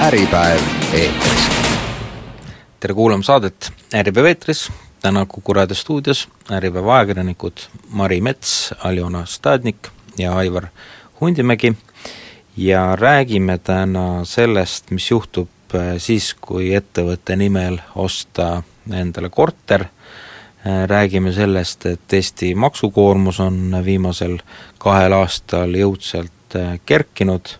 äripäev eetris. tere kuulama saadet Äripäev eetris, täna Kuku raadio stuudios Äripäeva ajakirjanikud Mari Mets, Aljona Stadnik ja Aivar Hundimägi. Ja räägime täna sellest, mis juhtub äh, siis, kui ettevõtte nimel osta endale korter, räägime sellest, et Eesti maksukoormus on viimasel kahel aastal jõudsalt äh, kerkinud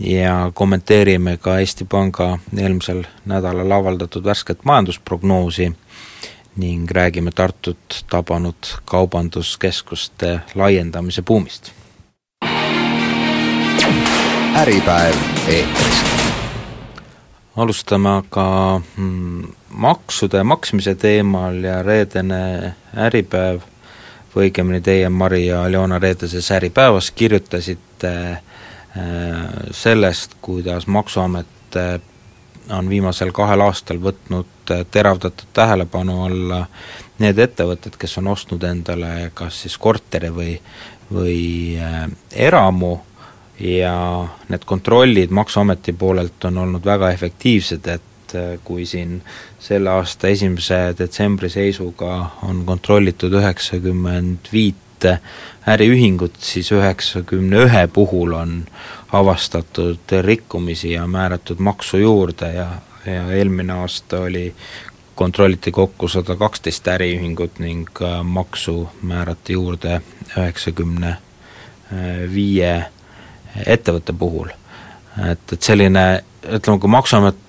ja kommenteerime ka Eesti Panga eelmisel nädalal avaldatud värsket majandusprognoosi ning räägime Tartut tabanud kaubanduskeskuste laiendamise buumist. äripäev eetris. Alustame aga mm, maksude maksmise teemal ja reedene Äripäev või õigemini teie, Mari ja Aljona reedeses Äripäevas kirjutasite äh, sellest, kuidas Maksuamet äh, on viimasel kahel aastal võtnud äh, teravdatud tähelepanu alla need ettevõtted, kes on ostnud endale kas siis korteri või, või eramu ja need kontrollid Maksuameti poolelt on olnud väga efektiivsed, et äh, kui siin selle aasta esimese detsembri seisuga on kontrollitud üheksakümmend viit äriühingut, siis üheksakümne ühe puhul on avastatud rikkumisi ja määratud maksu juurde ja, ja eelmine aasta oli, kontrolliti kokku sada kaksteist äriühingut ning maksu määrati juurde üheksakümne viie ettevõtte puhul. et, et selline, ütleme, kui Maksuamet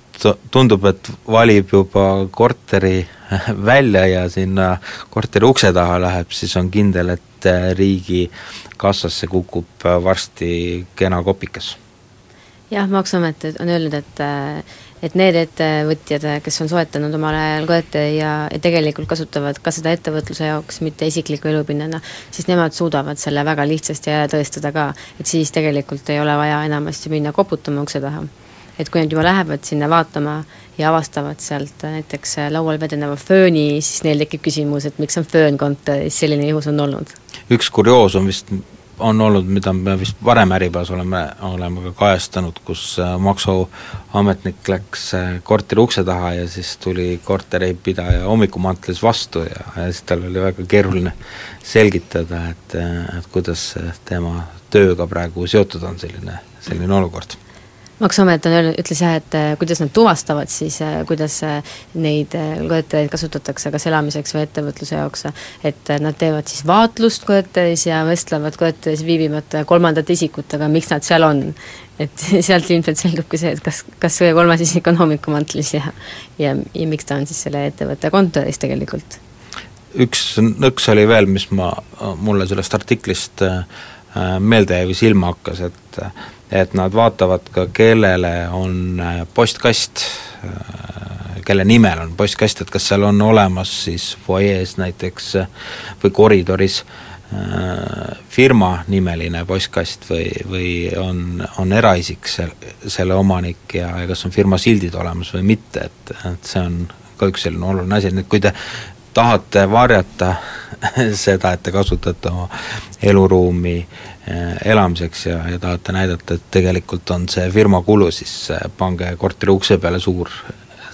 tundub, et valib juba korteri välja ja sinna korteri ukse taha läheb, siis on kindel, et riigi kassasse kukub varsti kena kopikas. jah, Maksuamet on öelnud, et et need ettevõtjad, kes on soetanud omale korteri ja, ja tegelikult kasutavad ka seda ettevõtluse jaoks, mitte isikliku elupinnana, siis nemad suudavad selle väga lihtsasti ära tõestada ka, et siis tegelikult ei ole vaja enamasti minna koputama ukse taha et kui nad juba lähevad sinna vaatama ja avastavad sealt näiteks laual vedeneva fööni, siis neil tekib küsimus, et miks on föön kontoris, selline juhus on olnud. üks kurioosum vist on olnud, mida me vist varem Äripäevas oleme, oleme ka kajastanud, kus äh, maksuametnik läks äh, korteri ukse taha ja siis tuli korteripidaja hommikumantlis vastu ja, ja siis tal oli väga keeruline selgitada, et, äh, et kuidas tema tööga praegu seotud on selline, selline olukord maksuamet on öelnud, ütles jah, et äh, kuidas nad tuvastavad siis, äh, kuidas äh, neid kortereid kasutatakse kas elamiseks või ettevõtluse jaoks, et nad teevad siis vaatlust korteris ja vestlevad korteris viibivate kolmandate isikutega, miks nad seal on. et sealt ilmselt selgubki see, et kas, kas see kolmas isik on hommikumantlis ja ja, ja miks ta on siis selle ettevõtte kontoris tegelikult. üks nõks oli veel, mis ma, mulle sellest artiklist meelde jäi või silma hakkas, et et nad vaatavad ka, kellele on äh, postkast, äh, kelle nimel on postkast, et kas seal on olemas siis fuajees näiteks äh, või koridoris firma nimeline postkast või, või on, on eraisik sel-, selle omanik ja, ja kas on firma sildid olemas või mitte, et, et see on ka üks selline oluline asi, et kui te tahate varjata seda, et te kasutate oma eluruumi Eh, elamiseks ja, ja tahate näidata, et tegelikult on see firma kulu, siis eh, pange korteri ukse peale suur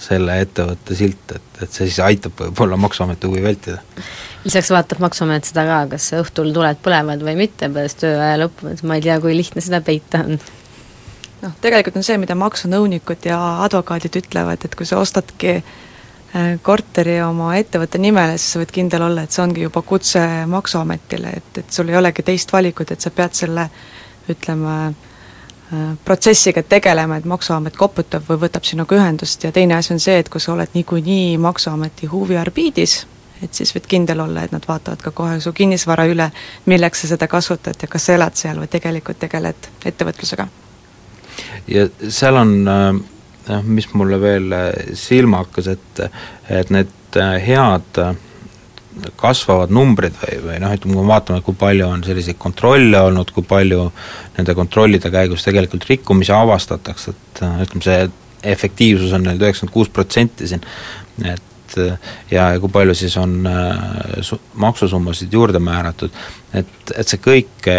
selle ettevõtte silt, et, et see siis aitab võib-olla Maksuameti huvi vältida. lisaks vaatab Maksuamet seda ka, kas õhtul tuled põlevad või mitte pärast tööaja lõppu, et ma ei tea, kui lihtne seda peita on. noh, tegelikult on see, mida maksunõunikud ja advokaadid ütlevad, et kui sa ostadki korteri oma ettevõtte nimele, siis sa võid kindel olla, et see ongi juba kutse Maksuametile, et, et sul ei olegi teist valikut, et sa pead selle ütleme, äh, protsessiga tegelema, et Maksuamet koputab või võtab sinuga ühendust ja teine asi on see, et kui sa oled niikuinii Maksuameti huviorbiidis, et siis võid kindel olla, et nad vaatavad ka kohe su kinnisvara üle, milleks sa seda kasutad ja kas sa elad seal või tegelikult tegeled ettevõtlusega. ja seal on äh noh, mis mulle veel äh, silma hakkas, et, et need äh, head äh, kasvavad numbrid või, või noh, ütleme, kui me vaatame, kui palju on selliseid kontrolle olnud, kui palju nende kontrollide käigus tegelikult rikkumisi avastatakse, et ütleme, see efektiivsus on neil üheksakümmend kuus protsenti siin, et ja, ja kui palju siis on su-, maksusummasid juurde määratud, et, et see kõik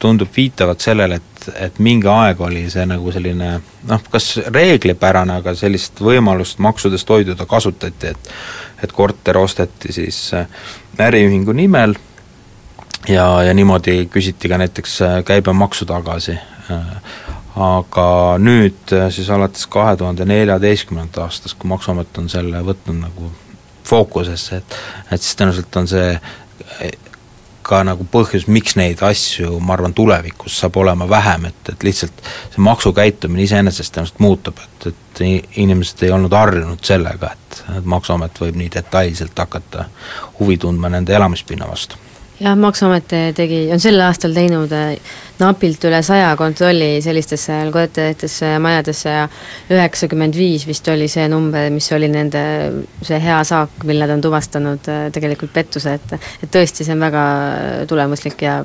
tundub viitavat sellele, et, et mingi aeg oli see nagu selline noh, kas reeglipärane, aga sellist võimalust maksudest hoiduda kasutati, et et korter osteti siis äriühingu nimel ja, ja niimoodi küsiti ka näiteks käibemaksu tagasi aga nüüd äh, siis alates kahe tuhande neljateistkümnendast aastast, kui Maksuamet on selle võtnud nagu fookusesse, et et siis tõenäoliselt on see äh, ka nagu põhjus, miks neid asju, ma arvan, tulevikus saab olema vähem, et, et lihtsalt see maksukäitumine iseenesest tõenäoliselt muutub, et, et inimesed ei olnud harjunud sellega, et, et Maksuamet võib nii detailselt hakata huvi tundma nende elamispinna vastu. Jah, Maksuamet tegi, on sel aastal teinud äh, napilt üle saja kontrolli sellistesse korteritesse ja majadesse ja üheksakümmend viis vist oli see number, mis oli nende see hea saak, mille nad on tuvastanud äh, tegelikult pettuse, et et tõesti, see on väga tulemuslik ja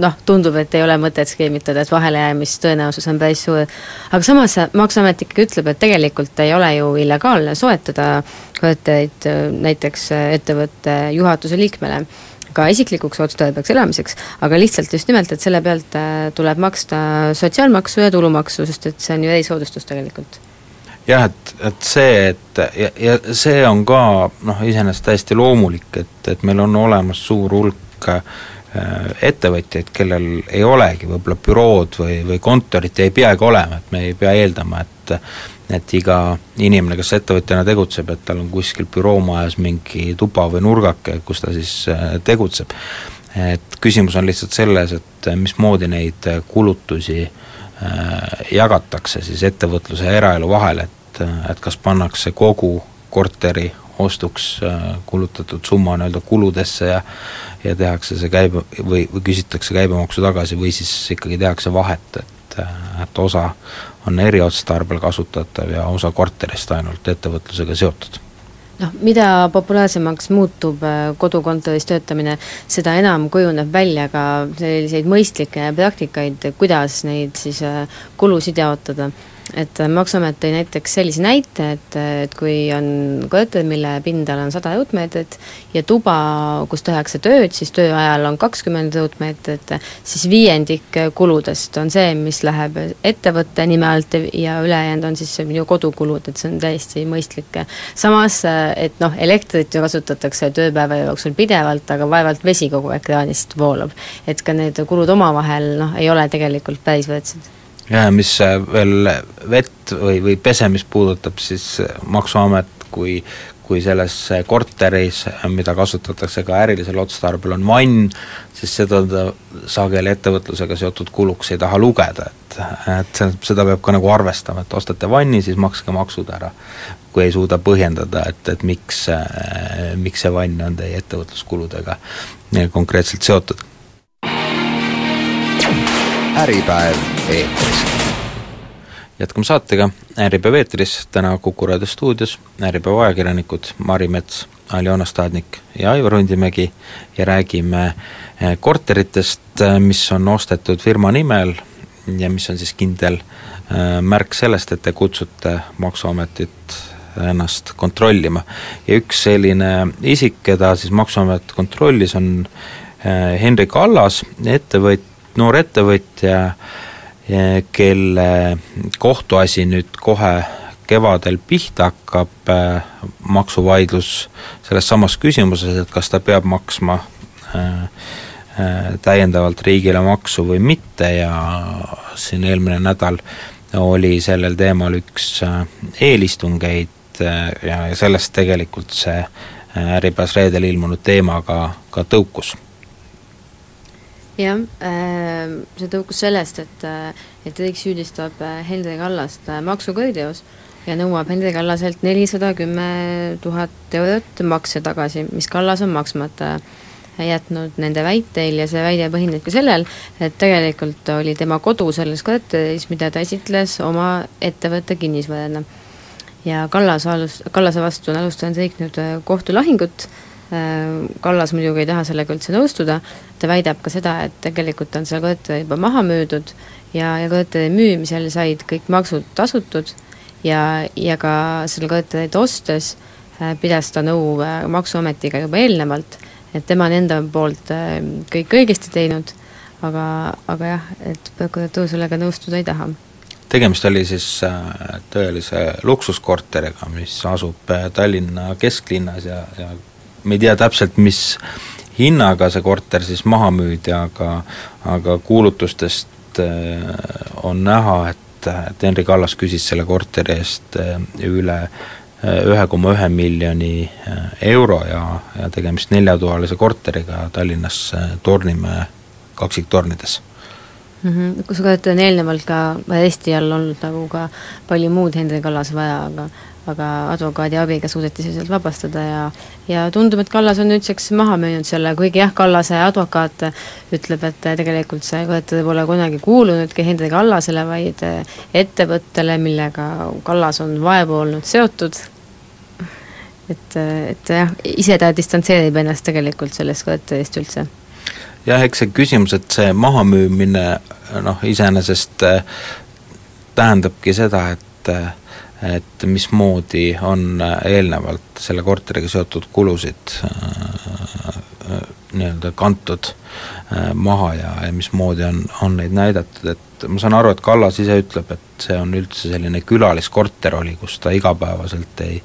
noh, tundub, et ei ole mõtet skeemitada, et vahelejäämistõenäosus on päris suur. aga samas Maksuamet ikkagi ütleb, et tegelikult ei ole ju illegaalne soetada korterit äh, näiteks ettevõtte juhatuse liikmele ka isiklikuks otstarbeks elamiseks, aga lihtsalt just nimelt, et selle pealt äh, tuleb maksta sotsiaalmaksu ja tulumaksu, sest et see on ju erisoodustus tegelikult. Jah, et, et see, et ja, ja see on ka noh, iseenesest täiesti loomulik, et, et meil on olemas suur hulk ettevõtjaid, kellel ei olegi võib-olla bürood või, või kontorit ja ei peagi olema, et me ei pea eeldama, et et iga inimene, kes ettevõtjana tegutseb, et tal on kuskil büroomajas mingi tuba või nurgake, kus ta siis äh, tegutseb. et küsimus on lihtsalt selles, et äh, mismoodi neid äh, kulutusi jagatakse siis ettevõtluse ja eraelu vahel, et, et kas pannakse kogu korteri ostuks kulutatud summa nii-öelda kuludesse ja ja tehakse see käibe- või, või küsitakse käibemaksu tagasi või siis ikkagi tehakse vahet, et, et osa on eriotstarbel kasutatav ja osa korterist ainult ettevõtlusega seotud. Noh, mida populaarsemaks muutub äh, kodukontoris töötamine, seda enam kujuneb välja ka selliseid mõistlikke praktikaid, kuidas neid siis äh, kulusid jaotada et äh, Maksuamet tõi näiteks sellise näite, et, äh, et kui on korter, mille pindala on sada ruutmeetrit ja tuba, kus tehakse tööd, siis töö ajal on kakskümmend ruutmeetrit, siis viiendik kuludest on see, mis läheb ettevõtte nime alt ja ülejäänud on siis minu kodukulud, et see on täiesti mõistlik. samas, äh, et noh, elektrit ju kasutatakse tööpäeva jooksul pidevalt, aga vaevalt vesi kogu aeg kraanist voolab. et ka need kulud omavahel noh, ei ole tegelikult päris võrdsed ja mis äh, veel vett või, või pesemist puudutab, siis äh, Maksuamet, kui kui selles äh, korteris, mida kasutatakse ka ärilisel otstarbel, on vann, siis seda ta sageli ettevõtlusega seotud kuluks ei taha lugeda, et, et seda peab ka nagu arvestama, et ostate vanni, siis makske maksud ära. kui ei suuda põhjendada, et, et miks, miks see vann on teie ettevõtluskuludega konkreetselt seotud Äripäev eetris. jätkame saatega, Äripäev eetris, täna Kuku raadio stuudios Äripäeva ajakirjanikud Mari Mets, Aljona Stadnik ja Aivar Hundimägi ja räägime eh, korteritest, eh, mis on ostetud firma nimel ja mis on siis kindel eh, märk sellest, et te kutsute Maksuametit ennast kontrollima. ja üks selline isik, keda siis Maksuamet kontrollis, on Henrik Allas, ettevõtja, noor ettevõtja, kelle kohtuasi nüüd kohe kevadel pihta hakkab, äh, maksuvaidlus selles samas küsimuses, et kas ta peab maksma äh, täiendavalt riigile maksu või mitte ja siin eelmine nädal oli sellel teemal üks eelistungeid ja, ja sellest tegelikult see Äripäevas reedel ilmunud teema ka, ka tõukus jah, ähm, see tõukus sellest, et, äh, et riik süüdistab äh, Hendrik Allast äh, maksukuriteos ja nõuab Hendrik Allaselt nelisada kümme tuhat eurot makse tagasi, mis Kallas on maksmata jätnud nende väiteil ja see väide põhineb ka sellel, et tegelikult oli tema kodu selles korteris, mida ta esitles oma ettevõtte kinnisvarana. ja Kallas alus, Kallase vastu on alustanud riik nüüd kohtulahingut Kallas muidugi ei taha sellega üldse nõustuda, ta väidab ka seda, et tegelikult on see korter juba maha müüdud ja, ja korteri müümisel said kõik maksud tasutud ja, ja ka selle korterit ostes pidas ta nõu Maksuametiga juba eelnevalt, et tema on enda poolt kõik õigesti teinud, aga, aga jah, et prokuratuur sellega nõustuda ei taha. Tegemist oli siis tõelise luksuskorteriga, mis asub Tallinna kesklinnas ja, ja me ei tea täpselt, mis hinnaga see korter siis maha müüdi, aga aga kuulutustest äh, on näha, et, et Henri Kallas küsis selle korteri eest äh, üle äh, ühe koma ühe miljoni euro ja, ja tegemist neljatoalise korteriga Tallinnas Tornimäe kaksiktornides mm. -hmm. kui sa oled eelnevalt ka Eesti all olnud nagu ka palju muud Henri Kallas vaja, aga aga advokaadi abiga suudeti see sealt vabastada ja ja tundub, et Kallas on nüüdseks maha müünud selle, kuigi jah, Kallase advokaat ütleb, et tegelikult see kõnetada pole kunagi kuulunudki Hendrik Kallasele, vaid ettevõttele, millega Kallas on vaevu olnud seotud, et, et jah, ise ta distantseerib ennast tegelikult sellest kõnetajast üldse. Jah, eks see küsimus, et see mahamüümine noh, iseenesest tähendabki seda, et et mismoodi on eelnevalt selle korteriga seotud kulusid äh, äh, nii-öelda kantud äh, maha ja, ja mismoodi on, on neid näidatud, et ma saan aru, et Kallas ise ütleb, et see on üldse selline külaliskorter oli, kus ta igapäevaselt ei,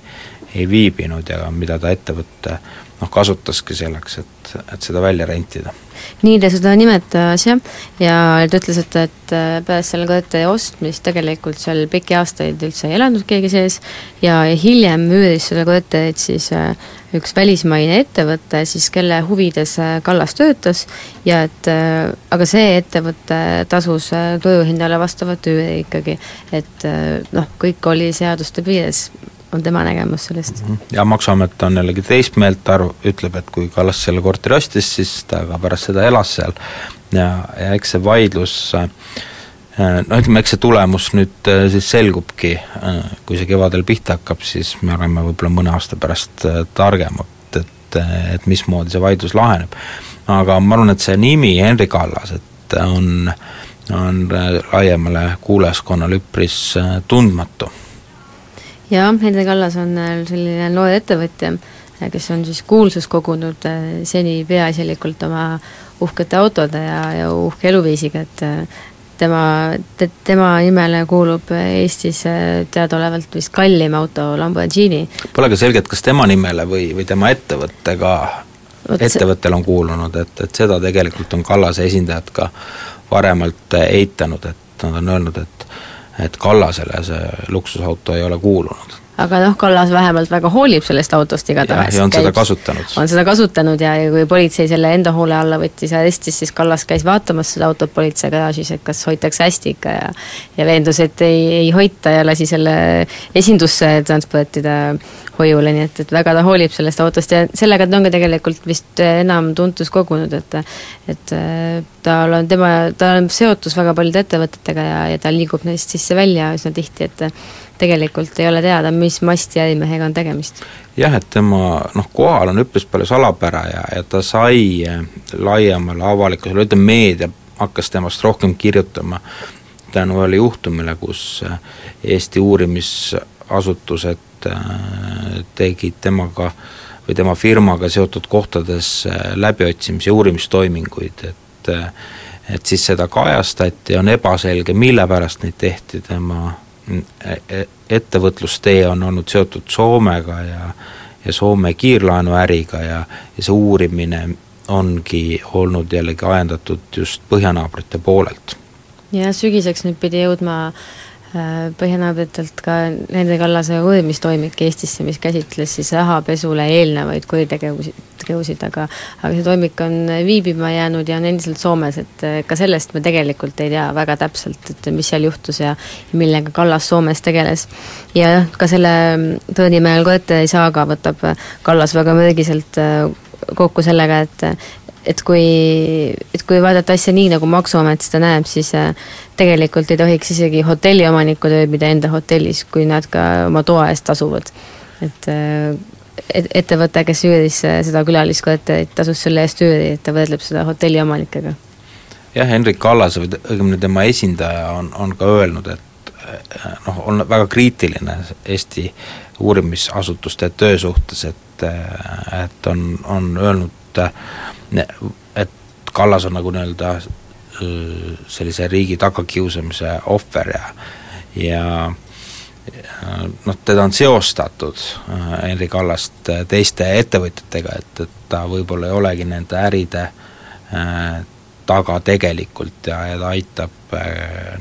ei viibinud ja mida ta ettevõtte noh, kasutaski selleks, et, et seda välja rentida. nii ta seda nimetas jah, ja ta ütles, et, et äh, pärast selle korteri ostmist tegelikult seal pikki aastaid üldse ei elanud keegi sees. Ja hiljem üüris seda korterit siis äh, üks välismaine ettevõte siis, kelle huvides äh, Kallas töötas. Ja et aga see ettevõte tasus turuhindale vastavat üüri ikkagi, et noh, kõik oli seaduste piires on tema nägemus sellest. Mhm. ja Maksuamet on jällegi teist meelt, arv-, ütleb, et kui Kallas selle korteri ostis, siis ta ka pärast seda elas seal ja, ja eks see vaidlus äh, noh, ütleme, eks see tulemus nüüd äh, siis selgubki, äh, kui see kevadel pihta hakkab, siis me oleme võib-olla mõne aasta pärast targemad, et, et mismoodi see vaidlus laheneb. aga ma arvan, et see nimi Henri Kallas, et on, on laiemale kuulajaskonnale üpris tundmatu jah, Hendrik Allas on äh, selline noor ettevõtja, äh, kes on siis kuulsust kogunud äh, seni peaasjalikult oma uhkete autode ja, ja uhke eluviisiga, et tema te,, tema nimele kuulub Eestis teadaolevalt vist kallim auto Lamborghini. Pole ka selge, et kas tema nimele või, või tema ettevõttega, ettevõttel on kuulunud, et, et seda tegelikult on Kallase esindajad ka varemalt eitanud, et nad on öelnud, et et Kallasele see luksusauto ei ole kuulunud. aga noh, Kallas vähemalt väga hoolib sellest autost igatahes. ja on käib, seda kasutanud. on seda kasutanud ja, ja kui politsei selle enda hoole alla võttis ja arestis, siis Kallas käis vaatamas seda autot politsei garaažis, et kas hoitakse hästi ikka ja ja veendus, et ei, ei hoita ja lasi selle esindusse transportida hoiule, nii et, et väga ta hoolib sellest autost ja sellega ta on ka tegelikult vist enam tuntust kogunud, et et tal on tema, tal on seotus väga paljude ettevõtetega ja, ja ta liigub neist sisse-välja üsna tihti, et tegelikult ei ole teada, mis masti ärimehega on tegemist. jah, et tema noh, kohal on üpris palju salapära ja, ja ta sai laiemale avalikkusele, ütleme meedia hakkas temast rohkem kirjutama tänu ühele juhtumile, kus Eesti uurimisasutused Äh, tegid temaga või tema firmaga seotud kohtades äh, läbiotsimisi ja uurimistoiminguid, et äh, et siis seda kajastati, on ebaselge, mille pärast neid tehti, tema e, e, ettevõtlustee on olnud seotud Soomega ja ja Soome kiirlaenuäriga ja, ja see uurimine ongi olnud jällegi ajendatud just põhjanaabrite poolelt. ja sügiseks nüüd pidi jõudma Äh, põhjanaabritelt ka Hendrik Allase uurimistoimik Eestisse, mis käsitles siis rahapesule eelnevaid kuritegevusi, tegevusid, aga aga see toimik on viibima jäänud ja on endiselt Soomes, et äh, ka sellest me tegelikult ei tea väga täpselt, et mis seal juhtus ja millega Kallas Soomes tegeles. ja jah, ka selle Tõnimäel Koeteri saaga võtab Kallas väga mürgiselt äh, kokku sellega, et et kui, et kui vaadata asja nii, nagu Maksuamet seda näeb, siis äh, tegelikult ei tohiks isegi hotelliomanikud ööbida enda hotellis, kui nad ka oma toa eest tasuvad. et äh, et ettevõte, kes üüris äh, seda külaliskorterit, tasus selle eest üüri, et ta võrdleb seda hotelliomanikega. jah, Hendrik Kallas või õigemini tema esindaja on, on ka öelnud, et noh, on väga kriitiline Eesti uurimisasutuste töö suhtes, et, et on, on öelnud, et Kallas on nagu nii-öelda sellise riigi tagakiusamise ohver ja ja noh, teda on seostatud, Henri Kallast, teiste ettevõtjatega, et, et ta võib-olla ei olegi nende äride taga tegelikult ja, ja ta aitab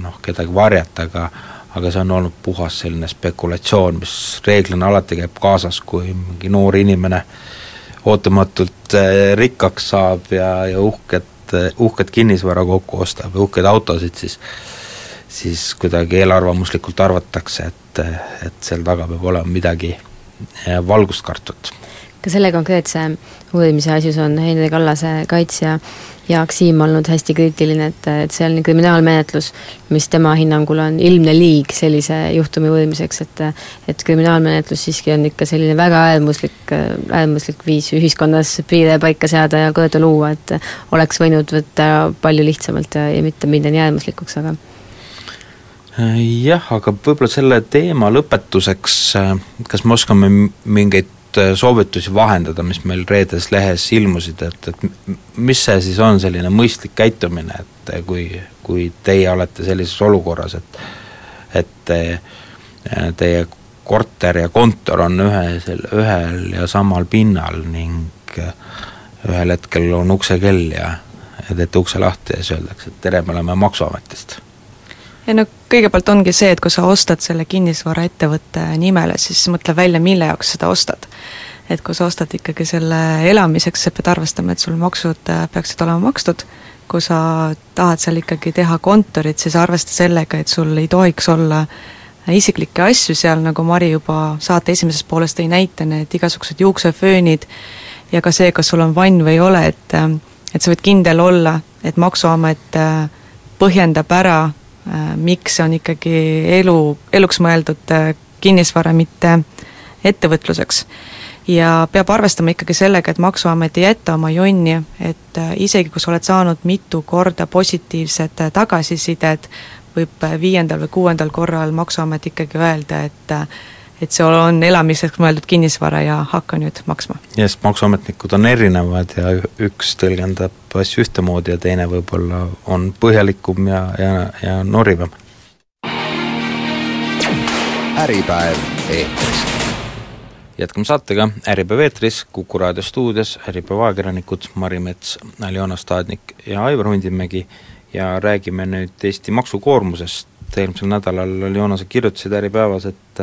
noh, kedagi varjata, aga aga see on olnud puhas selline spekulatsioon, mis reeglina alati käib kaasas, kui mingi noor inimene ootamatult eh, rikkaks saab ja, ja uhket, uhket kinnisvara kokku ostab ja uhkeid autosid, siis siis kuidagi eelarvamuslikult arvatakse, et, et seal taga peab olema midagi eh, valgust kartvat. Ka selle konkreetse uurimise asjus on Heinri Kallase kaitsja Jaak Siim olnud hästi kriitiline, et, et see on kriminaalmenetlus, mis tema hinnangul on ilmne liig sellise juhtumi uurimiseks, et et kriminaalmenetlus siiski on ikka selline väga äärmuslik, äärmuslik viis ühiskonnas piire paika seada ja korda luua, et oleks võinud võtta palju lihtsamalt ja, ja mitte minna nii äärmuslikuks, aga jah, aga võib-olla selle teema lõpetuseks, kas me oskame mingeid Äh, soovitusi vahendada, mis meil reedes lehes ilmusid, et, et mis see siis on selline mõistlik käitumine, et äh, kui, kui teie olete sellises olukorras, et et äh, teie korter ja kontor on ühe, ühel ja samal pinnal ning ühel hetkel on uksekell ja ja teete ukse lahti ja siis öeldakse, et tere, me oleme Maksuametist ei no kõigepealt ongi see, et kui sa ostad selle kinnisvaraettevõtte nimele, siis mõtle välja, mille jaoks seda ostad. et kui sa ostad ikkagi selle elamiseks, sa pead arvestama, et sul maksud äh, peaksid olema makstud, kui sa tahad seal ikkagi teha kontorit, siis arvesta sellega, et sul ei tohiks olla isiklikke asju seal, nagu Mari juba saate esimeses pooles tõi näite, need igasugused juukseföönid ja ka see, kas sul on vann või ei ole, et et sa võid kindel olla, et Maksuamet äh, põhjendab ära Äh, miks see on ikkagi elu, eluks mõeldud äh, kinnisvara, mitte ettevõtluseks. ja peab arvestama ikkagi sellega, et Maksuamet ei jäta oma jonni, et äh, isegi kui sa oled saanud mitu korda positiivset tagasisidet, võib viiendal või kuuendal korral Maksuamet ikkagi öelda, et et see on elamiseks mõeldud kinnisvara ja hakka nüüd maksma. jah, sest maksuametnikud on erinevad ja üks tõlgendab asju ühtemoodi ja teine võib-olla on põhjalikum ja, ja, ja norivam. äripäev eetris. jätkame saatega Äripäev eetris, Kuku raadio stuudios Äripäeva ajakirjanikud Mari Mets, Aljona Staadnik ja Aivar Hundimägi ja räägime nüüd Eesti maksukoormusest, eelmisel nädalal Aljona, sa kirjutasid Äripäevas, et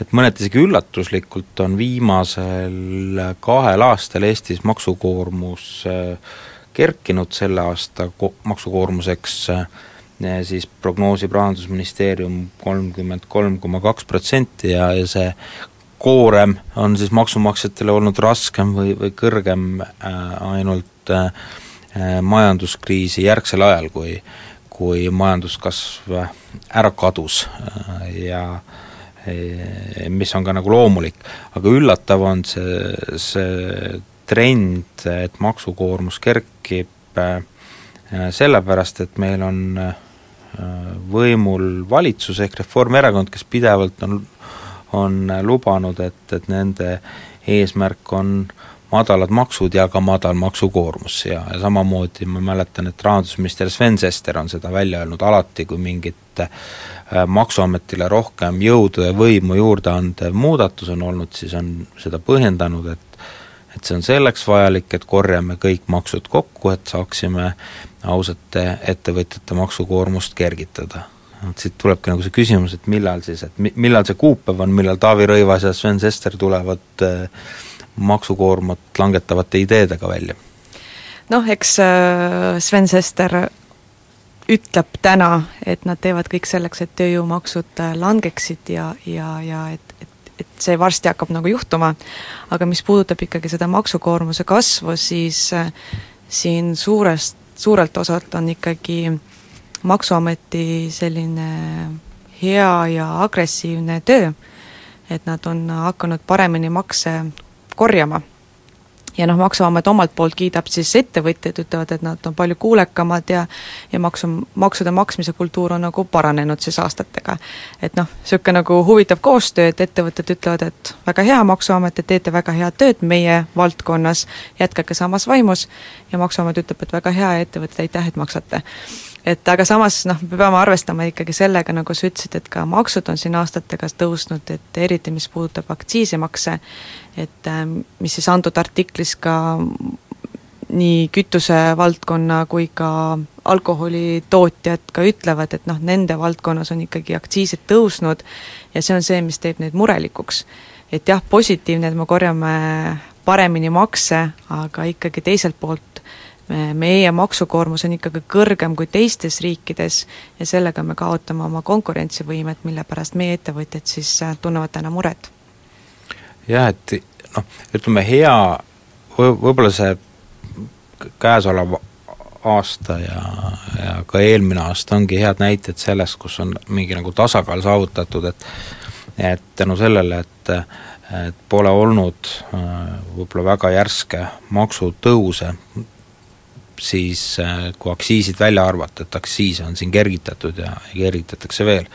et mõneti isegi üllatuslikult on viimasel kahel aastal Eestis maksukoormus äh, kerkinud selle aasta ko-, maksukoormuseks äh, siis prognoosib Rahandusministeerium kolmkümmend kolm koma kaks protsenti ja, ja see koorem on siis maksumaksjatele olnud raskem või, või kõrgem äh, ainult majanduskriisi järgsel ajal, kui kui majanduskasv ära kadus ja äh, mis on ka nagu loomulik, aga üllatav on see, see trend, et maksukoormus kerkib eh, sellepärast, et meil on eh, võimul valitsus ehk Reformierakond, kes pidevalt on, on lubanud, et, et nende eesmärk on madalad maksud ja ka madal maksukoormus ja, ja samamoodi ma mäletan, et rahandusminister Sven Sester on seda välja öelnud alati, kui mingit Äh, Maksuametile rohkem jõudu ja võimu juurde andev muudatus on olnud, siis on seda põhjendanud, et et see on selleks vajalik, et korjame kõik maksud kokku, et saaksime ausate ettevõtjate maksukoormust kergitada. vot siit tulebki nagu see küsimus, et millal siis, et mi-, millal see kuupäev on, millal Taavi Rõivas ja Sven Sester tulevad äh, maksukoormat langetavate ideedega välja? noh, eks äh, Sven Sester ütleb täna, et nad teevad kõik selleks, et tööjõumaksud äh, langeksid ja, ja, ja et, et, et see varsti hakkab nagu juhtuma, aga mis puudutab ikkagi seda maksukoormuse kasvu, siis äh, siin suurest, suurelt osalt on ikkagi Maksuameti selline hea ja agressiivne töö, et nad on hakanud paremini makse korjama. Ja noh, Maksuamet omalt poolt kiidab siis ettevõtjaid, ütlevad, et nad on palju kuulekamad ja ja maksu, maksude maksmise kultuur on nagu paranenud siis aastatega. et noh, niisugune nagu huvitav koostöö, et ettevõtted ütlevad, et väga hea, Maksuamet, te teete väga head tööd meie valdkonnas, jätkake samas vaimus, ja Maksuamet ütleb, et väga hea ja ettevõtted, aitäh, et maksate et aga samas noh, me peame arvestama ikkagi sellega, nagu sa ütlesid, et ka maksud on siin aastatega tõusnud, et eriti mis puudutab aktsiisimakse, et ähm, mis siis antud artiklis ka nii kütusevaldkonna kui ka alkoholitootjad ka ütlevad, et noh, nende valdkonnas on ikkagi aktsiisid tõusnud ja see on see, mis teeb neid murelikuks. et jah, positiivne, et me korjame paremini makse, aga ikkagi teiselt poolt meie maksukoormus on ikkagi kõrgem kui teistes riikides ja sellega me kaotame oma konkurentsivõimet, mille pärast meie ettevõtjad siis äh, tunnevad täna muret. jah, et noh, ütleme hea, võib-olla see käesolev aasta ja, ja ka eelmine aasta ongi head näited sellest, kus on mingi nagu tasakaal saavutatud, et et tänu sellele, et et pole olnud äh, võib-olla väga järske maksutõuse, siis äh, kui aktsiisid välja arvata, et aktsiise on siin kergitatud ja kergitatakse veel,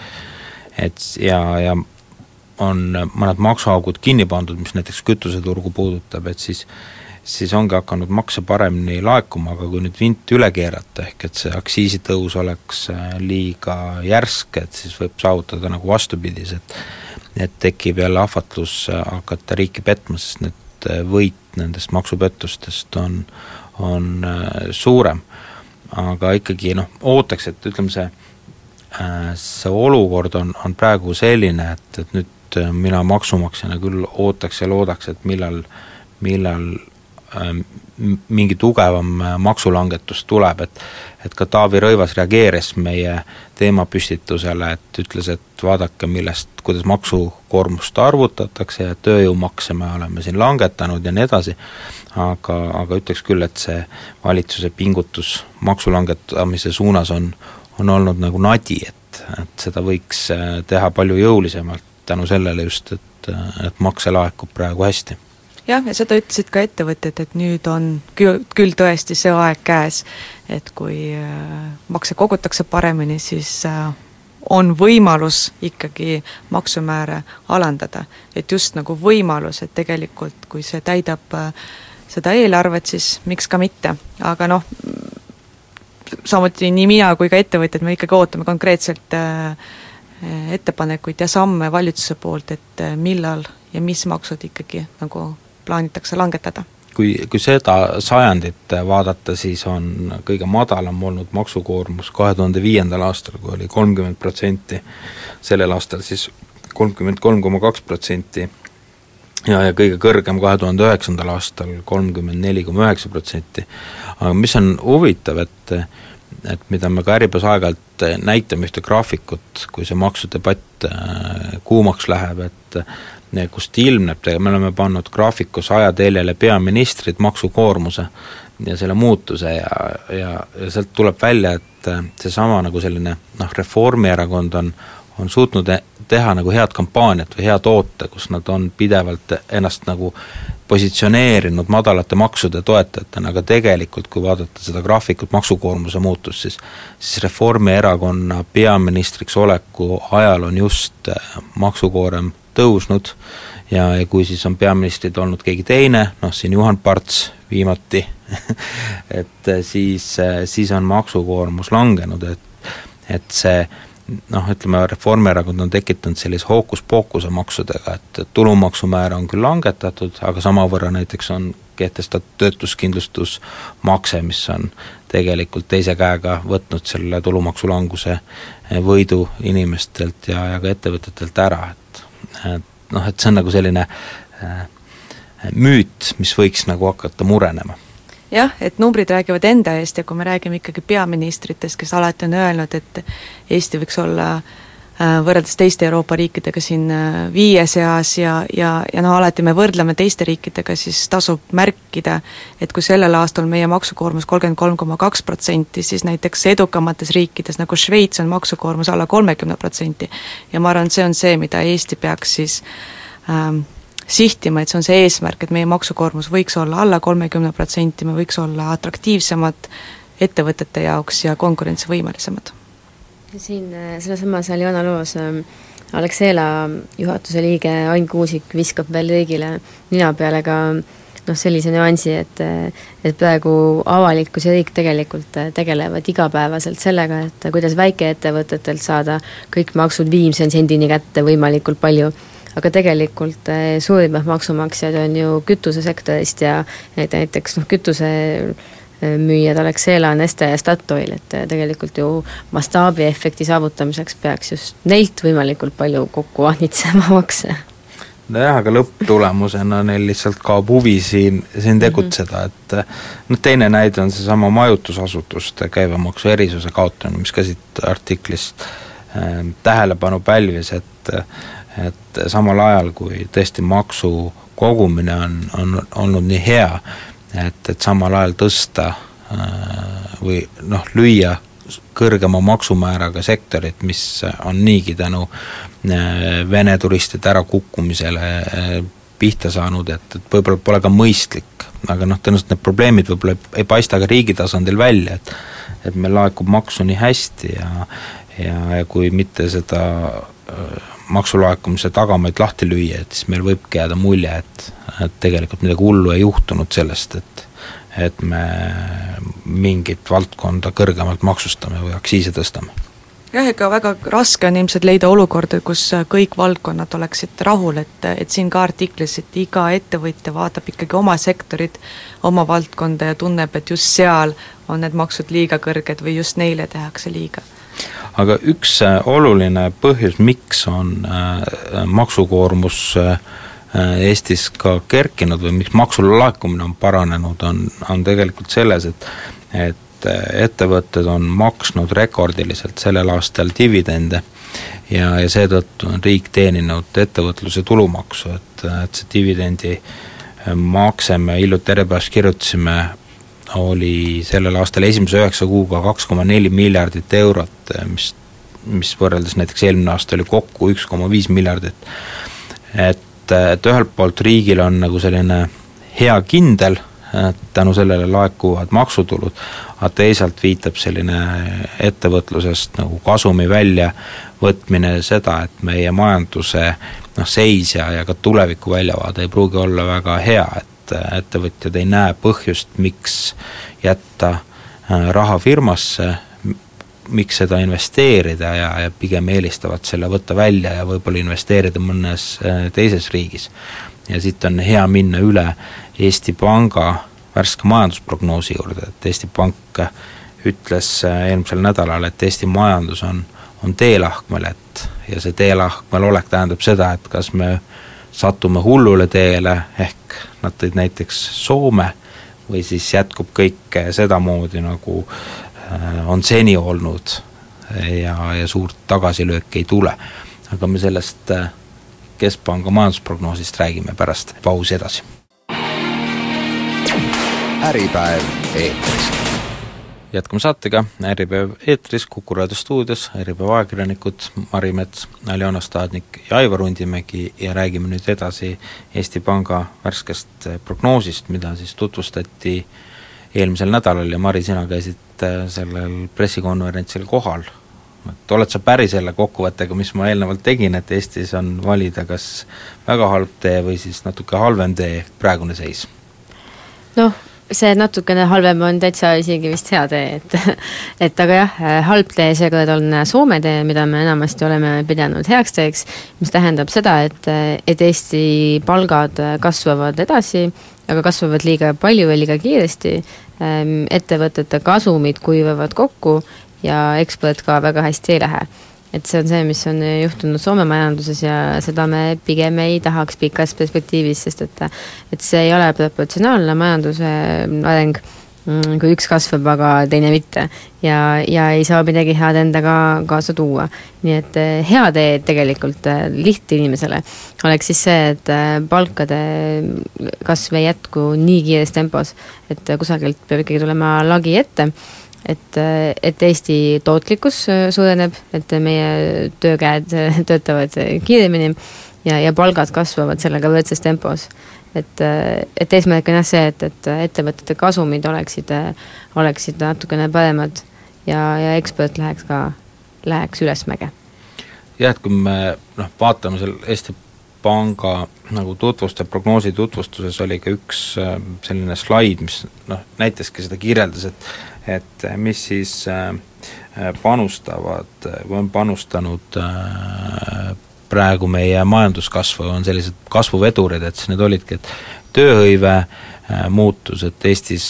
et ja, ja on mõned maksuaugud kinni pandud, mis näiteks kütuseturgu puudutab, et siis siis ongi hakanud makse paremini laekuma, aga kui nüüd vint üle keerata, ehk et see aktsiisitõus oleks äh, liiga järsk, et siis võib saavutada nagu vastupidised, et tekib jälle ahvatlus äh, hakata riiki petma, sest need võit nendest maksupettustest on, on äh, suurem. aga ikkagi noh, ootaks, et ütleme, see äh, see olukord on, on praegu selline, et, et nüüd äh, mina maksumaksjana küll ootaks ja loodaks, et millal, millal mingi tugevam maksulangetus tuleb, et et ka Taavi Rõivas reageeris meie teemapüstitusele, et ütles, et vaadake, millest, kuidas maksukoormust arvutatakse ja tööjõumakse me oleme siin langetanud ja nii edasi, aga, aga ütleks küll, et see valitsuse pingutus maksu langetamise suunas on, on olnud nagu nadi, et, et seda võiks äh, teha palju jõulisemalt tänu sellele just, et, et makse laekub praegu hästi jah, ja seda ütlesid ka ettevõtjad, et nüüd on küll, küll tõesti see aeg käes, et kui äh, makse kogutakse paremini, siis äh, on võimalus ikkagi maksumääre alandada. et just nagu võimalus, et tegelikult kui see täidab äh, seda eelarvet, siis miks ka mitte, aga noh, samuti nii mina kui ka ettevõtjad, me ikkagi ootame konkreetselt ettepanekuid ja samme valitsuse poolt, et millal ja mis maksud ikkagi nagu plaanitakse langetada? kui, kui seda sajandit vaadata, siis on kõige madalam olnud maksukoormus kahe tuhande viiendal aastal, kui oli kolmkümmend protsenti, sellel aastal siis kolmkümmend kolm koma kaks protsenti ja, ja kõige kõrgem kahe tuhande üheksandal aastal kolmkümmend neli koma üheksa protsenti. aga mis on huvitav, et et mida me ka Äripäevas aeg-ajalt näitame ühte graafikut, kui see maksudebatt äh, kuumaks läheb, et kust ilmneb, me oleme pannud graafikus ajateljele peaministrid maksukoormuse ja selle muutuse ja, ja, ja sealt tuleb välja, et seesama nagu selline noh, Reformierakond on, on suutnud teha nagu head kampaaniat või hea toote, kus nad on pidevalt ennast nagu positsioneerinud madalate maksude toetajatena, aga tegelikult kui vaadata seda graafikut, maksukoormuse muutust, siis siis Reformierakonna peaministriks oleku ajal on just maksukoorem tõusnud ja, ja kui siis on peaministrid olnud keegi teine, noh siin Juhan Parts viimati et siis, siis on maksukoormus langenud, et, et see noh, ütleme Reformierakond on tekitanud sellise hookus-pookuse maksudega, et tulumaksumäära on küll langetatud, aga samavõrra näiteks on kehtestatud töötuskindlustusmakse, mis on tegelikult teise käega võtnud selle tulumaksulanguse võidu inimestelt ja, ja ka ettevõtetelt ära, et noh, et see on nagu selline äh, müüt, mis võiks nagu hakata murenema. Jah, et numbrid räägivad enda eest ja kui me räägime ikkagi peaministritest, kes alati on öelnud, et Eesti võiks olla äh, võrreldes teiste Euroopa riikidega siin äh, viie seas ja, ja, ja noh, alati me võrdleme teiste riikidega, siis tasub märkida, et kui sellel aastal meie maksukoormus kolmkümmend kolm koma kaks protsenti, siis näiteks edukamates riikides nagu Šveits on maksukoormus alla kolmekümne protsenti. ja ma arvan, et see on see, mida Eesti peaks siis ähm, sihtima, et see on see eesmärk, et meie maksukoormus võiks olla alla kolmekümne protsendi, me võiks olla atraktiivsemad ettevõtete jaoks ja konkurentsivõimelisemad. Siin sellesamas Aljona loos äh, Alexela juhatuse liige Ain Kuusik viskab veel kõigile nina peale ka noh, sellise nüansi, et et praegu avalikkus ja riik tegelikult tegelevad igapäevaselt sellega, et kuidas väikeettevõtetelt saada kõik maksud viimse sendini kätte võimalikult palju. Aga tegelikult suurimad maksumaksjad on ju kütusesektorist ja et näiteks noh, kütuse müüjad Alexela, Neste ja Statoil, et tegelikult ju mastaabiefekti saavutamiseks peaks just neilt võimalikult palju kokku vahnitsema makse. nojah, aga lõpptulemusena neil lihtsalt kaob huvi siin, siin mhm. tegutseda, et noh, teine näide on seesama majutusasutuste käibemaksu erisuse kaotamine, mis ka siit artiklist äh, tähelepanu pälvis, et et samal ajal, kui tõesti maksu kogumine on, on olnud nii hea, et, et samal ajal tõsta äh, või noh, lüüa kõrgema maksumääraga sektorit, mis on niigi tänu äh, Vene turistide ärakukkumisele äh, pihta saanud, et, et võib-olla pole ka mõistlik, aga noh, tõenäoliselt need probleemid võib-olla ei, ei paista ka riigi tasandil välja, et et meil laekub maksu nii hästi ja ja, ja kui mitte seda maksulaekumise tagamaid lahti lüüa, et siis meil võibki jääda mulje, et, et tegelikult midagi hullu ei juhtunud sellest, et et me mingit valdkonda kõrgemalt maksustame või aktsiise tõstame. Jah, ega väga raske on ilmselt leida olukorda, kus kõik valdkonnad oleksid rahul, et, et siin ka artiklis, et iga ettevõtja vaatab ikkagi oma sektorit, oma valdkonda ja tunneb, et just seal on need maksud liiga kõrged või just neile tehakse liiga aga üks äh, oluline põhjus, miks on äh, maksukoormus äh, Eestis ka kerkinud või miks maksulaekumine on paranenud, on, on tegelikult selles, et et ettevõtted on maksnud rekordiliselt sellel aastal dividende ja, ja seetõttu on riik teeninud ettevõtluse tulumaksu, et, et see dividendi makse me hiljuti Äripäevas kirjutasime, oli sellel aastal esimese üheksa kuuga kaks koma neli miljardit eurot, mis, mis võrreldes näiteks eelmine aasta oli kokku üks koma viis miljardit. et, et ühelt poolt riigil on nagu selline hea kindel, tänu sellele laekuvad maksutulud, aga teisalt viitab selline ettevõtlusest nagu kasumi väljavõtmine seda, et meie majanduse noh, seis ja, ja ka tuleviku väljavaade ei pruugi olla väga hea, et et ettevõtjad ei näe põhjust, miks jätta äh, raha firmasse, miks seda investeerida ja, ja pigem eelistavad selle võtta välja ja võib-olla investeerida mõnes äh, teises riigis. ja siit on hea minna üle Eesti Panga värske majandusprognoosi juurde, et Eesti Pank ütles äh, eelmisel nädalal, et Eesti majandus on, on teelahkmel, et ja see teelahkmel olek tähendab seda, et kas me satume hullule teele, ehk nad tõid näiteks Soome, või siis jätkub kõik sedamoodi, nagu äh, on seni olnud ja, ja suurt tagasilööki ei tule. aga me sellest äh, Keskpanga majandusprognoosist räägime pärast pausi edasi. äripäev eetris jätkame saatega, Äripäev eetris, Kuku raadio stuudios, Äripäeva ajakirjanikud Mari Mets, Aljona Staadnik ja Aivar Undimägi ja räägime nüüd edasi Eesti Panga värskest prognoosist, mida siis tutvustati eelmisel nädalal ja Mari, sina käisid äh, sellel pressikonverentsil kohal. et oled sa päri selle kokkuvõttega, mis ma eelnevalt tegin, et Eestis on valida kas väga halb tee või siis natuke halvem tee, praegune seis? noh, see natukene halvem on täitsa isegi vist hea tee, et et aga jah, halb tee seekord on Soome tee, mida me enamasti oleme pidanud heaks teeks, mis tähendab seda, et, et Eesti palgad kasvavad edasi, aga kasvavad liiga palju ja liiga kiiresti, ehm, ettevõtete kasumid kuivavad kokku ja eksport ka väga hästi ei lähe et see on see, mis on juhtunud Soome majanduses ja seda me pigem ei tahaks pikas perspektiivis, sest et et see ei ole proportsionaalne majanduse areng, mm, kui üks kasvab, aga teine mitte. ja, ja ei saa midagi head endaga kaasa tuua. nii et eh, hea tee tegelikult eh, lihtinimesele oleks siis see, et eh, palkade kasv ei jätku nii kiires tempos, et kusagilt peab ikkagi tulema lagi ette et, et Eesti tootlikkus suureneb, et meie töökäed töötavad kiiremini ja, ja palgad kasvavad sellega võrdses tempos. et, et eesmärk on jah see, et, et ettevõtete kasumid oleksid, oleksid natukene paremad ja, ja eksport läheks ka, läheks ülesmäge. jah, et kui me noh, vaatame seal Eesti Panga nagu tutvuste, prognoosi tutvustuses oli ka üks äh, selline slaid, mis noh, näitaski seda, kirjeldas, et et mis siis äh, panustavad või on panustanud praegu meie majanduskasvu, on sellised kasvuvedurid, et siis need olidki, et tööhõive muutus, et Eestis,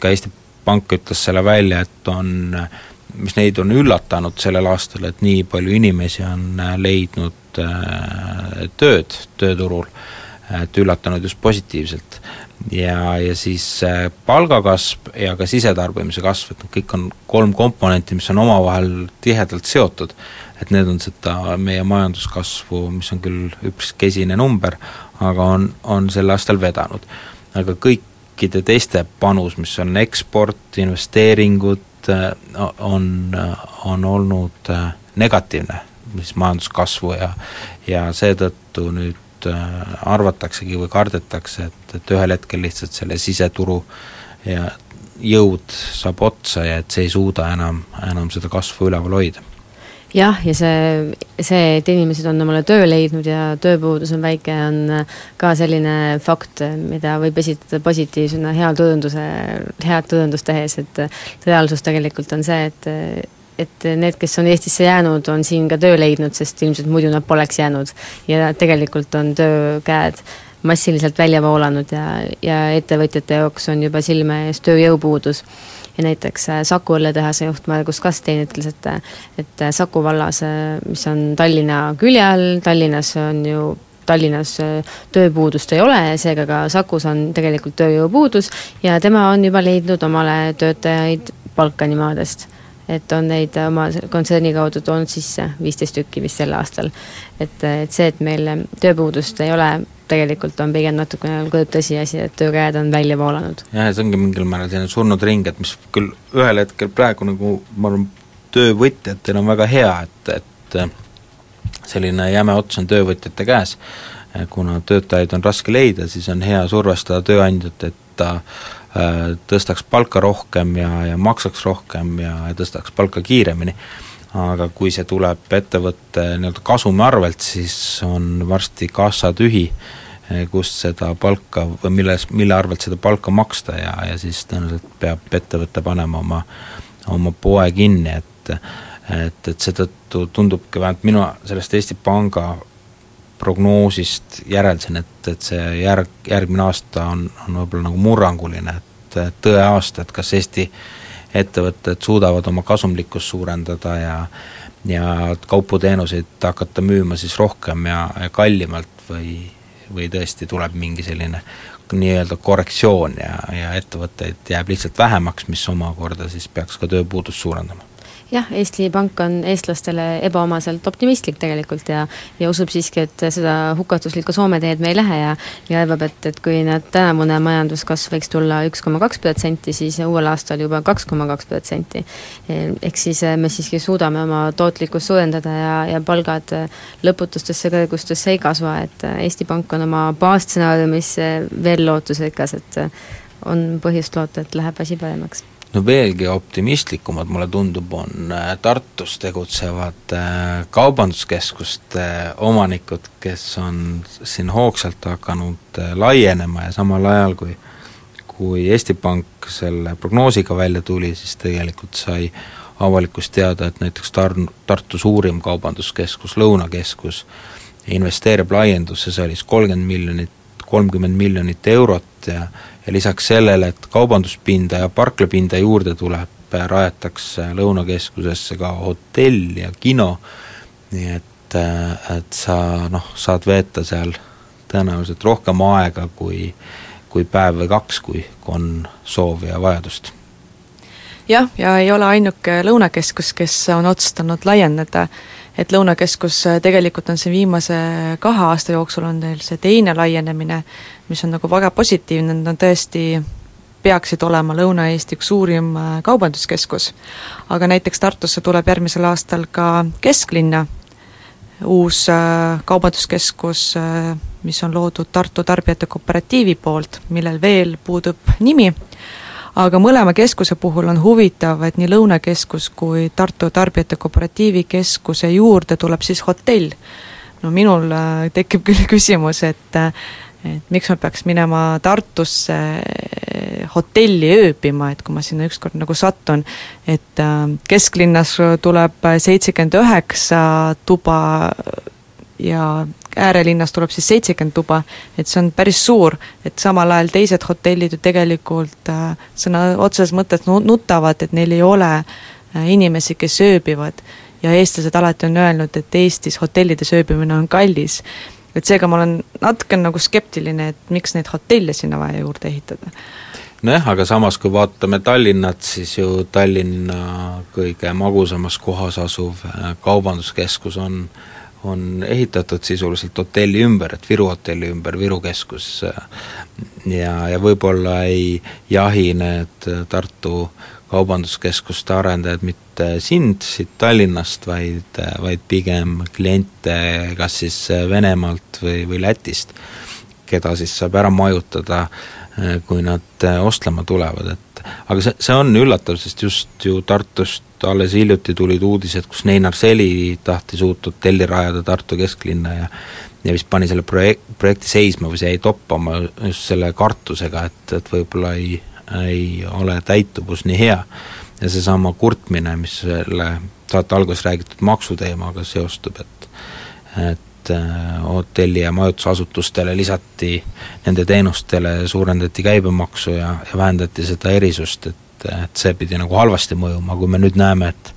ka Eesti Pank ütles selle välja, et on, mis neid on üllatanud sellel aastal, et nii palju inimesi on leidnud tööd tööturul, et üllatanud just positiivselt. ja, ja siis palgakasv ja ka sisetarbimise kasv, et need kõik on kolm komponenti, mis on omavahel tihedalt seotud et need on seda meie majanduskasvu, mis on küll üpris kesine number, aga on, on sel aastal vedanud. aga kõikide teiste panus, mis on eksport, investeeringud, on, on olnud äh, negatiivne, mis majanduskasvu ja ja seetõttu nüüd äh, arvataksegi või kardetakse, et, et ühel hetkel lihtsalt selle siseturu ja jõud saab otsa ja et see ei suuda enam, enam seda kasvu üleval hoida. Jah, ja see, see, et inimesed on omale töö leidnud ja tööpuudus on väike, on ka selline fakt, mida võib esitada positiivsena hea tõenduse, head tõendust tehes, et reaalsus tegelikult on see, et et need, kes on Eestisse jäänud, on siin ka töö leidnud, sest ilmselt muidu nad poleks jäänud. ja tegelikult on töökäed massiliselt välja voolanud ja, ja ettevõtjate jaoks on juba silme ees tööjõupuudus ja näiteks äh, Saku õlletehase juht Margus Kastein ütles, et et äh, Saku vallas, äh, mis on Tallinna külje all, Tallinnas on ju Tallinnas tööpuudust ei ole, seega ka Sakus on tegelikult tööjõupuudus ja tema on juba leidnud omale töötajaid Balkani maadest. Et on neid oma kontserni kaudu toonud sisse, viisteist tükki vist sel aastal. et, et see, et meil tööpuudust ei ole tegelikult on pigem natukene kurb tõsiasi, et töökäed on välja voolanud. jah, ja see ongi mingil määral selline surnud ring, et mis küll ühel hetkel praegu nagu ma arvan, töövõtjatel on väga hea, et, et selline jäme ots on töövõtjate käes, kuna töötajaid on raske leida, siis on hea survestada tööandjat, et ta äh, tõstaks palka rohkem ja, ja maksaks rohkem ja, ja tõstaks palka kiiremini. Aga kui see tuleb ettevõtte nii-öelda kasumi arvelt, siis on varsti kassa tühi, eh, kust seda palka või milles, mille arvelt seda palka maksta ja, ja siis tõenäoliselt peab ettevõte panema oma, oma poe kinni, et et, et seetõttu tundubki, vähemalt mina sellest Eesti Panga prognoosist järeldasin, et, et see järg, järgmine aasta on, on võib-olla nagu murranguline, et tõeaasta, et kas Eesti ettevõtted suudavad oma kasumlikkust suurendada ja ja kaupu-teenuseid hakata müüma siis rohkem ja, ja kallimalt või, või tõesti tuleb mingi selline nii-öelda korrektsioon ja, ja ettevõtteid jääb lihtsalt vähemaks, mis omakorda siis peaks ka tööpuudust suurendama jah, Eesti Pank on eestlastele ebaomaselt optimistlik tegelikult ja ja usub siiski, et seda hukatuslikku Soome teed me ei lähe ja ja arvab, et, et kui nad tänavune majanduskasv võiks tulla üks koma kaks protsenti, siis uuel aastal juba kaks koma kaks protsenti. ehk siis eh, me siiski suudame oma tootlikkust suurendada ja, ja palgad eh, lõputustesse kõrgustesse ei kasva, et eh, Eesti Pank on oma baasstsenaariumis veel lootusrikas, et on põhjust loota, et läheb asi paremaks no veelgi optimistlikumad, mulle tundub, on äh, Tartus tegutsevad äh, kaubanduskeskuste omanikud, kes on siin hoogsalt hakanud äh, laienema ja samal ajal, kui kui Eesti Pank selle prognoosiga välja tuli, siis tegelikult sai avalikkus teada, et näiteks Tar-, Tartu suurim kaubanduskeskus, Lõunakeskus, investeerib laiendusse, see oli siis kolmkümmend miljonit, kolmkümmend miljonit eurot ja ja lisaks sellele, et kaubanduspinda ja parklapinda juurde tuleb, rajatakse Lõunakeskusesse ka hotell ja kino, nii et, et sa noh, saad veeta seal tõenäoliselt rohkem aega kui, kui päev või kaks, kui on soovi ja vajadust. Jah, ja ei ole ainuke Lõunakeskus, kes on otsustanud laieneda, et Lõunakeskus tegelikult on siin viimase kahe aasta jooksul on neil see teine laienemine, mis on nagu väga positiivne, nad on tõesti peaksid olema Lõuna-Eesti üks suurim äh, kaubanduskeskus. aga näiteks Tartusse tuleb järgmisel aastal ka kesklinna uus kaubanduskeskus, mis on loodud Tartu Tarbijate Kooperatiivi poolt, millel veel puudub nimi, aga mõlema keskuse puhul on huvitav, et nii Lõunakeskus kui Tartu Tarbijate Kooperatiivi keskuse juurde tuleb siis hotell. no minul äh, tekib küll küsimus, et äh, et miks ma peaks minema Tartusse äh, hotelli ööbima, et kui ma sinna ükskord nagu satun, et kesklinnas tuleb seitsekümmend üheksa tuba ja äärelinnas tuleb siis seitsekümmend tuba, et see on päris suur, et samal ajal teised hotellid ju tegelikult äh, sõna otseses mõttes nutavad, et neil ei ole äh, inimesi, kes ööbivad. ja eestlased alati on öelnud, et Eestis hotellides ööbimine on kallis. et seega ma olen natuke nagu skeptiline, et miks neid hotelle sinna vaja juurde ehitada nojah, aga samas, kui vaatame Tallinnat, siis ju Tallinna kõige magusamas kohas asuv äh, kaubanduskeskus on äh, on ehitatud sisuliselt hotelli ümber, et Viru hotelli ümber, Viru keskus ja, ja võib-olla ei jahi need Tartu kaubanduskeskuste arendajad mitte sind siit Tallinnast, vaid, vaid pigem kliente kas siis Venemaalt või, või Lätist, keda siis saab ära majutada, kui nad ostlema tulevad, et aga see, see on üllatav, sest just ju Tartust alles hiljuti tulid uudised, kus Neinar Seli tahtis uut hotelli rajada Tartu kesklinna ja ja vist pani selle projek-, projekti seisma või see jäi toppama just selle kartusega, et, et võib-olla ei, ei ole täituvus nii hea. ja seesama kurtmine, mis selle saate alguses räägitud maksuteemaga seostub, et et äh, hotelli- ja majutusasutustele lisati, nende teenustele suurendati käibemaksu ja, ja vähendati seda erisust, et et, et see pidi nagu halvasti mõjuma, kui me nüüd näeme, et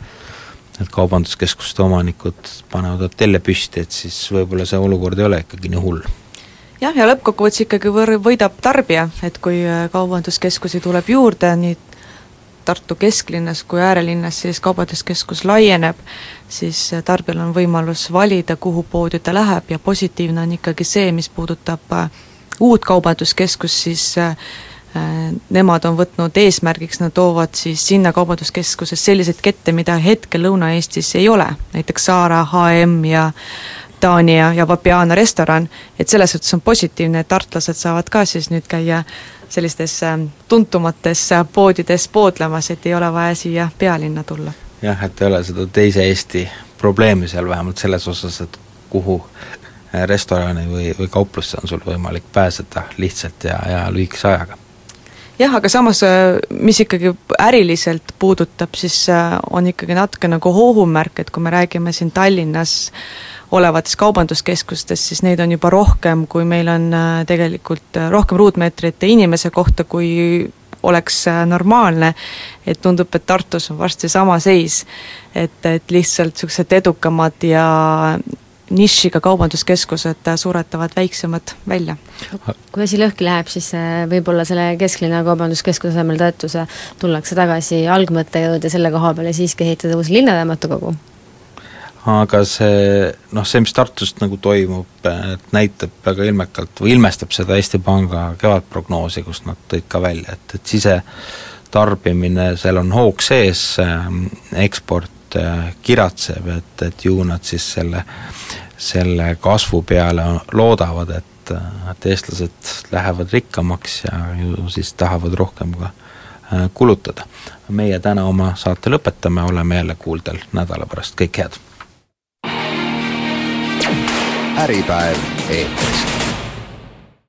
et kaubanduskeskuste omanikud panevad hotelle püsti, et siis võib-olla see olukord ei ole ikkagi nii hull. Jah, ja lõppkokkuvõttes ikkagi võr-, võidab tarbija, et kui äh, kaubanduskeskusi tuleb juurde nii Tartu kesklinnas kui äärelinnas, siis kaubanduskeskus laieneb, siis äh, tarbijal on võimalus valida, kuhu poodi ta läheb ja positiivne on ikkagi see, mis puudutab äh, uut kaubanduskeskust, siis nemad on võtnud eesmärgiks, nad toovad siis sinna kaubanduskeskuses selliseid kette, mida hetkel Lõuna-Eestis ei ole, näiteks Saara, HM ja Taani ja, ja Vapiana restoran, et selles suhtes on positiivne, et tartlased saavad ka siis nüüd käia sellistes äh, tuntumates äh, poodides poodlemas, et ei ole vaja siia pealinna tulla. jah, et ei ole seda teise Eesti probleemi seal vähemalt selles osas, et kuhu restorani või, või kauplusse on sul võimalik pääseda lihtsalt ja, ja lühikese ajaga jah, aga samas, äh, mis ikkagi äriliselt puudutab, siis äh, on ikkagi natuke nagu hoohumärk, et kui me räägime siin Tallinnas olevatest kaubanduskeskustest, siis neid on juba rohkem, kui meil on äh, tegelikult rohkem ruutmeetreid inimese kohta, kui oleks normaalne, et tundub, et Tartus on varsti sama seis. et, et lihtsalt niisugused edukamad ja nišiga kaubanduskeskused suretavad väiksemad välja. kui asi lõhki läheb, siis äh, võib-olla selle kesklinna kaubanduskeskuse asemel toetuse tullakse tagasi algmõtte juurde selle koha peale siiski ehitada uus linnaraamatukogu? aga see noh, see, mis Tartust nagu toimub, et näitab väga ilmekalt või ilmestab seda Eesti Panga kevadprognoosi, kust nad tõid ka välja, et, et sisetarbimine, seal on hoog sees, eksport äh, kiratseb, et, et ju nad siis selle selle kasvu peale loodavad, et, et eestlased lähevad rikkamaks ja ju siis tahavad rohkem ka äh, kulutada. meie täna oma saate lõpetame, oleme jälle kuuldel nädala pärast, kõike head! äripäev eetris